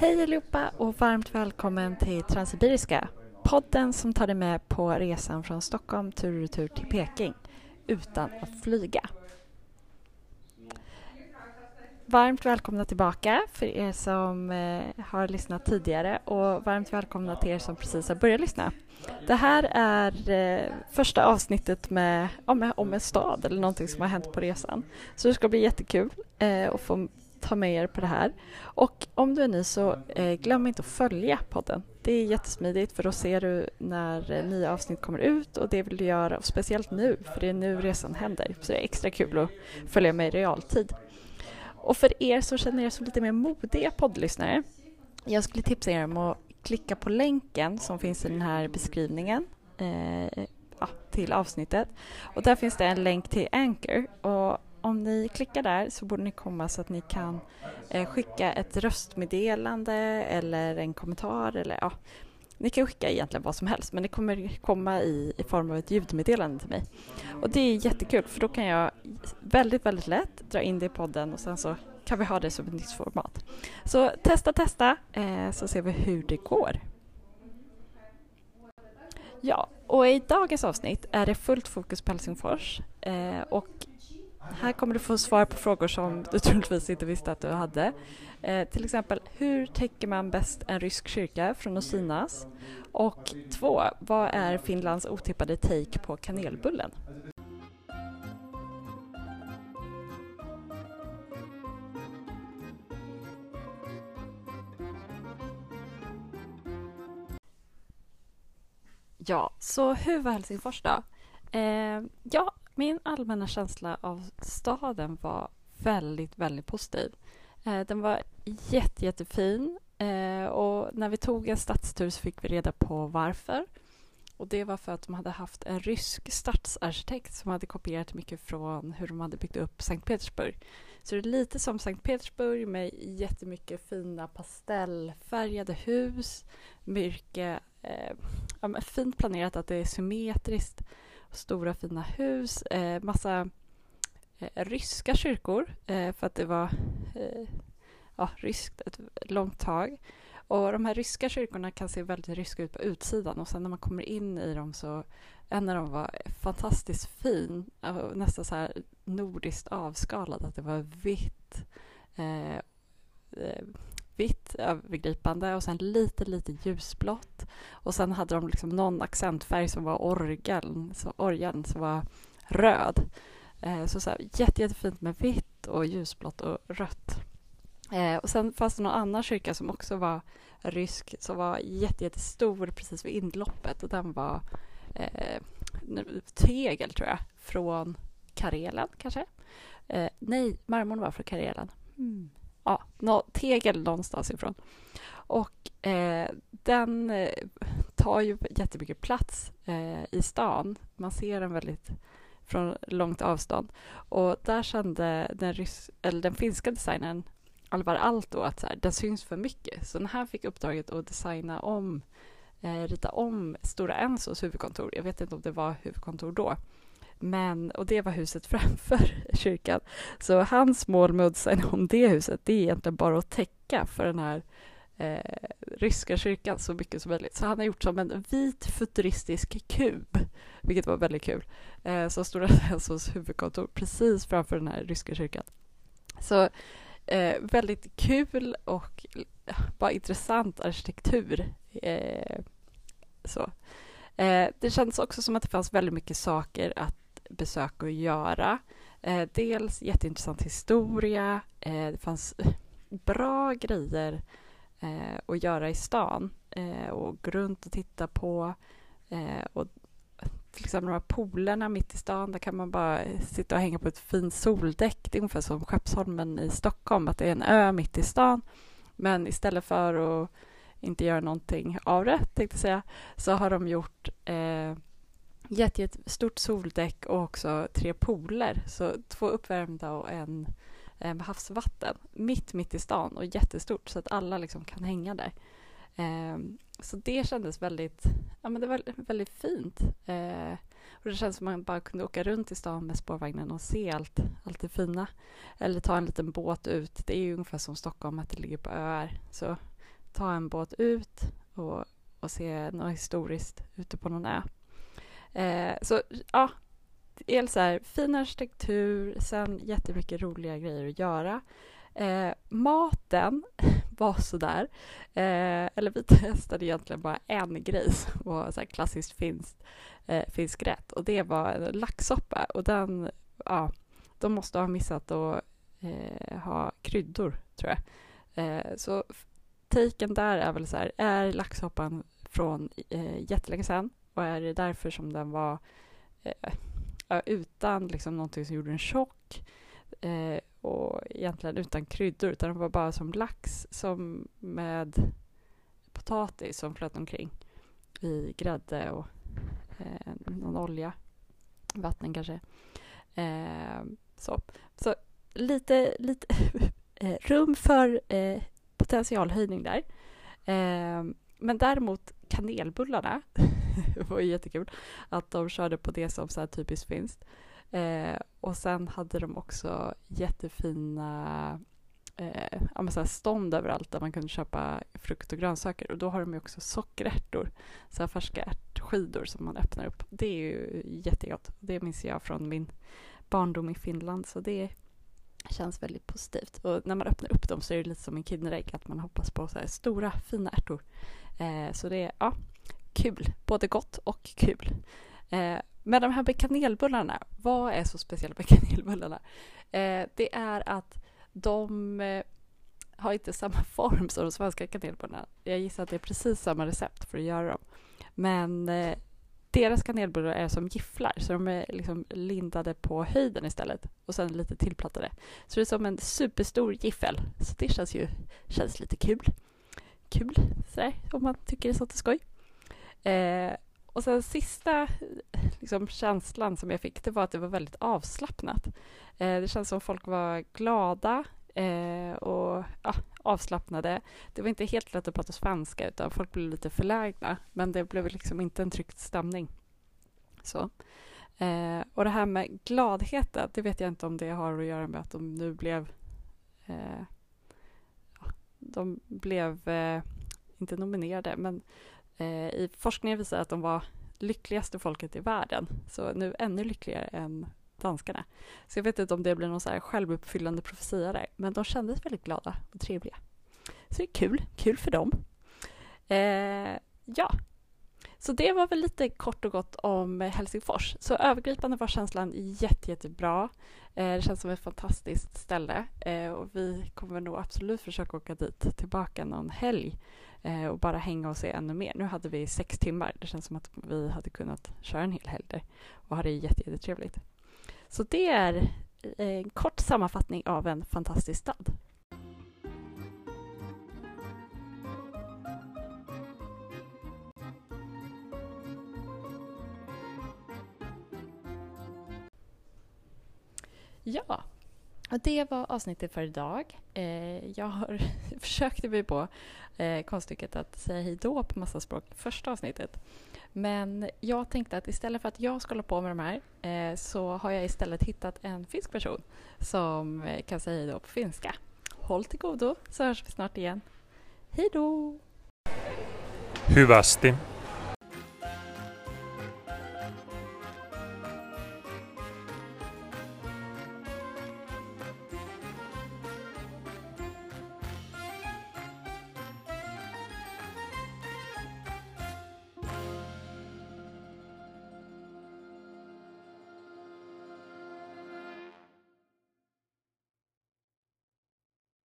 Hej allihopa och varmt välkommen till Transsibiriska. Podden som tar dig med på resan från Stockholm tur och retur till Peking utan att flyga. Varmt välkomna tillbaka för er som eh, har lyssnat tidigare och varmt välkomna till er som precis har börjat lyssna. Det här är eh, första avsnittet med, om, om en stad eller någonting som har hänt på resan. Så det ska bli jättekul eh, att få ta med er på det här. Och om du är ny så eh, glöm inte att följa podden. Det är jättesmidigt för då ser du när eh, nya avsnitt kommer ut och det vill du göra, och speciellt nu för det är nu resan händer. Så det är extra kul att följa med i realtid. Och för er som känner er som lite mer modiga poddlyssnare, jag skulle tipsa er om att klicka på länken som finns i den här beskrivningen eh, till avsnittet. Och där finns det en länk till Anchor. Och om ni klickar där så borde ni komma så att ni kan eh, skicka ett röstmeddelande eller en kommentar eller ja, ni kan skicka egentligen vad som helst men det kommer komma i, i form av ett ljudmeddelande till mig. Och det är jättekul för då kan jag väldigt, väldigt lätt dra in det i podden och sen så kan vi ha det som ett nytt format. Så testa, testa eh, så ser vi hur det går. Ja, och i dagens avsnitt är det fullt fokus på Helsingfors eh, och här kommer du få svar på frågor som du troligtvis inte visste att du hade. Eh, till exempel, hur täcker man bäst en rysk kyrka från att synas? Och två, vad är Finlands otippade take på kanelbullen? Ja, så hur var Helsingfors då? Eh, ja, min allmänna känsla av staden var väldigt, väldigt positiv. Eh, den var jätte, jättefin eh, och när vi tog en stadstur så fick vi reda på varför. Och Det var för att de hade haft en rysk stadsarkitekt som hade kopierat mycket från hur de hade byggt upp Sankt Petersburg. Så det är lite som Sankt Petersburg med jättemycket fina pastellfärgade hus, mycket eh, ja, fint planerat, att det är symmetriskt stora fina hus, eh, massa eh, ryska kyrkor eh, för att det var eh, ja, ryskt ett långt tag. Och de här ryska kyrkorna kan se väldigt ryska ut på utsidan och sen när man kommer in i dem så en av dem var fantastiskt fin, nästan så här nordiskt avskalad, att det var vitt eh, eh vitt övergripande och sen lite, lite ljusblått. Och sen hade de liksom någon accentfärg som var orgeln, så orgeln som var röd. Eh, så, så här, jätte, jättefint med vitt och ljusblått och rött. Eh, och sen fanns det någon annan kyrka som också var rysk, som var jätte, jättestor precis vid inloppet och den var eh, tegel, tror jag, från Karelen kanske? Eh, nej, marmorn var från Karelen. Mm ja, no, tegel någonstans ifrån. Och eh, den eh, tar ju jättemycket plats eh, i stan. Man ser den väldigt från långt avstånd. Och där kände den, rys eller den finska designern Alvar Aalto att så här, den syns för mycket. Så den här fick uppdraget att designa om, eh, rita om Stora Ensos huvudkontor, jag vet inte om det var huvudkontor då, men, och det var huset framför kyrkan. Så hans mål med att designa om det huset, det är egentligen bara att täcka för den här eh, ryska kyrkan så mycket som möjligt. Så han har gjort som en vit futuristisk kub, vilket var väldigt kul, eh, som Stora Ensos huvudkontor precis framför den här ryska kyrkan. Så eh, väldigt kul och bara intressant arkitektur. Eh, så. Eh, det kändes också som att det fanns väldigt mycket saker att besök att göra. Eh, dels jätteintressant historia. Eh, det fanns bra grejer eh, att göra i stan eh, och gå runt och titta på. Eh, och till exempel de här poolerna mitt i stan, där kan man bara sitta och hänga på ett fint soldäck. Det är ungefär som Skeppsholmen i Stockholm, att det är en ö mitt i stan. Men istället för att inte göra någonting av det, tänkte jag säga, så har de gjort eh, jättestort soldäck och också tre pooler. Så två uppvärmda och en eh, med havsvatten mitt, mitt i stan och jättestort så att alla liksom kan hänga där. Eh, så det kändes väldigt, ja men det var väldigt fint. Eh, och det känns som att man bara kunde åka runt i stan med spårvagnen och se allt, allt det fina. Eller ta en liten båt ut. Det är ju ungefär som Stockholm, att det ligger på öar. Så ta en båt ut och, och se något historiskt ute på någon ö. Eh, så ja, det är så här, fin arkitektur, sen jättemycket roliga grejer att göra. Eh, maten var sådär. Eh, eller vi testade egentligen bara en grej som var så klassiskt finskt, eh, finsk rätt och det var en laxsoppa och den, ja, de måste ha missat att eh, ha kryddor tror jag. Eh, så taken där är väl så här, är laxsoppan från eh, jättelänge sedan och är det därför som den var eh, utan liksom någonting som gjorde den tjock eh, och egentligen utan kryddor utan den var bara som lax som med potatis som flöt omkring i grädde och eh, någon olja, vatten kanske. Eh, så. så lite, lite eh, rum för eh, potentialhöjning där. Eh, men däremot kanelbullarna var jättekul att de körde på det som så här typiskt finskt. Eh, och sen hade de också jättefina eh, ja, så stånd överallt där man kunde köpa frukt och grönsaker. Och då har de också sockerärtor, så här färska ärtskidor som man öppnar upp. Det är ju jättegott. Det minns jag från min barndom i Finland, så det känns väldigt positivt. Och när man öppnar upp dem så är det lite som en Kinderägg, att man hoppas på så stora fina ärtor. Eh, så det ja, kul, både gott och kul. Eh, men de här kanelbullarna, vad är så speciellt med kanelbullarna? Eh, det är att de eh, har inte samma form som de svenska kanelbullarna. Jag gissar att det är precis samma recept för att göra dem. Men eh, deras kanelbullar är som gifflar, så de är liksom lindade på höjden istället och sen lite tillplattade. Så det är som en superstor giffel. Så det känns ju känns lite kul. Kul, sådär, om man tycker det är sånt är skoj. Eh, och sen sista liksom, känslan som jag fick, det var att det var väldigt avslappnat. Eh, det känns som folk var glada eh, och ja, avslappnade. Det var inte helt lätt att prata svenska, utan folk blev lite förlägna. Men det blev liksom inte en tryckt stämning. Så. Eh, och det här med gladheten, det vet jag inte om det har att göra med att de nu blev... Eh, de blev eh, inte nominerade, men eh, i forskningen visar att de var lyckligaste folket i världen. Så nu ännu lyckligare än danskarna. Så jag vet inte om det blir någon så här självuppfyllande profetia där, men de kändes väldigt glada och trevliga. Så det är kul, kul för dem. Eh, ja, så det var väl lite kort och gott om eh, Helsingfors. Så övergripande var känslan jätte, jättebra. Eh, det känns som ett fantastiskt ställe eh, och vi kommer nog absolut försöka åka dit tillbaka någon helg och bara hänga och se ännu mer. Nu hade vi sex timmar. Det känns som att vi hade kunnat köra en hel helg där och ha det jättetrevligt. Så det är en kort sammanfattning av en fantastisk stad. Ja, och det var avsnittet för idag. Eh, jag har försökt mig på eh, konststycket att säga hej då på massa språk i första avsnittet. Men jag tänkte att istället för att jag ska hålla på med de här eh, så har jag istället hittat en finsk person som eh, kan säga hej då på finska. Håll till godo så hörs vi snart igen. Hej då! Hyvästi.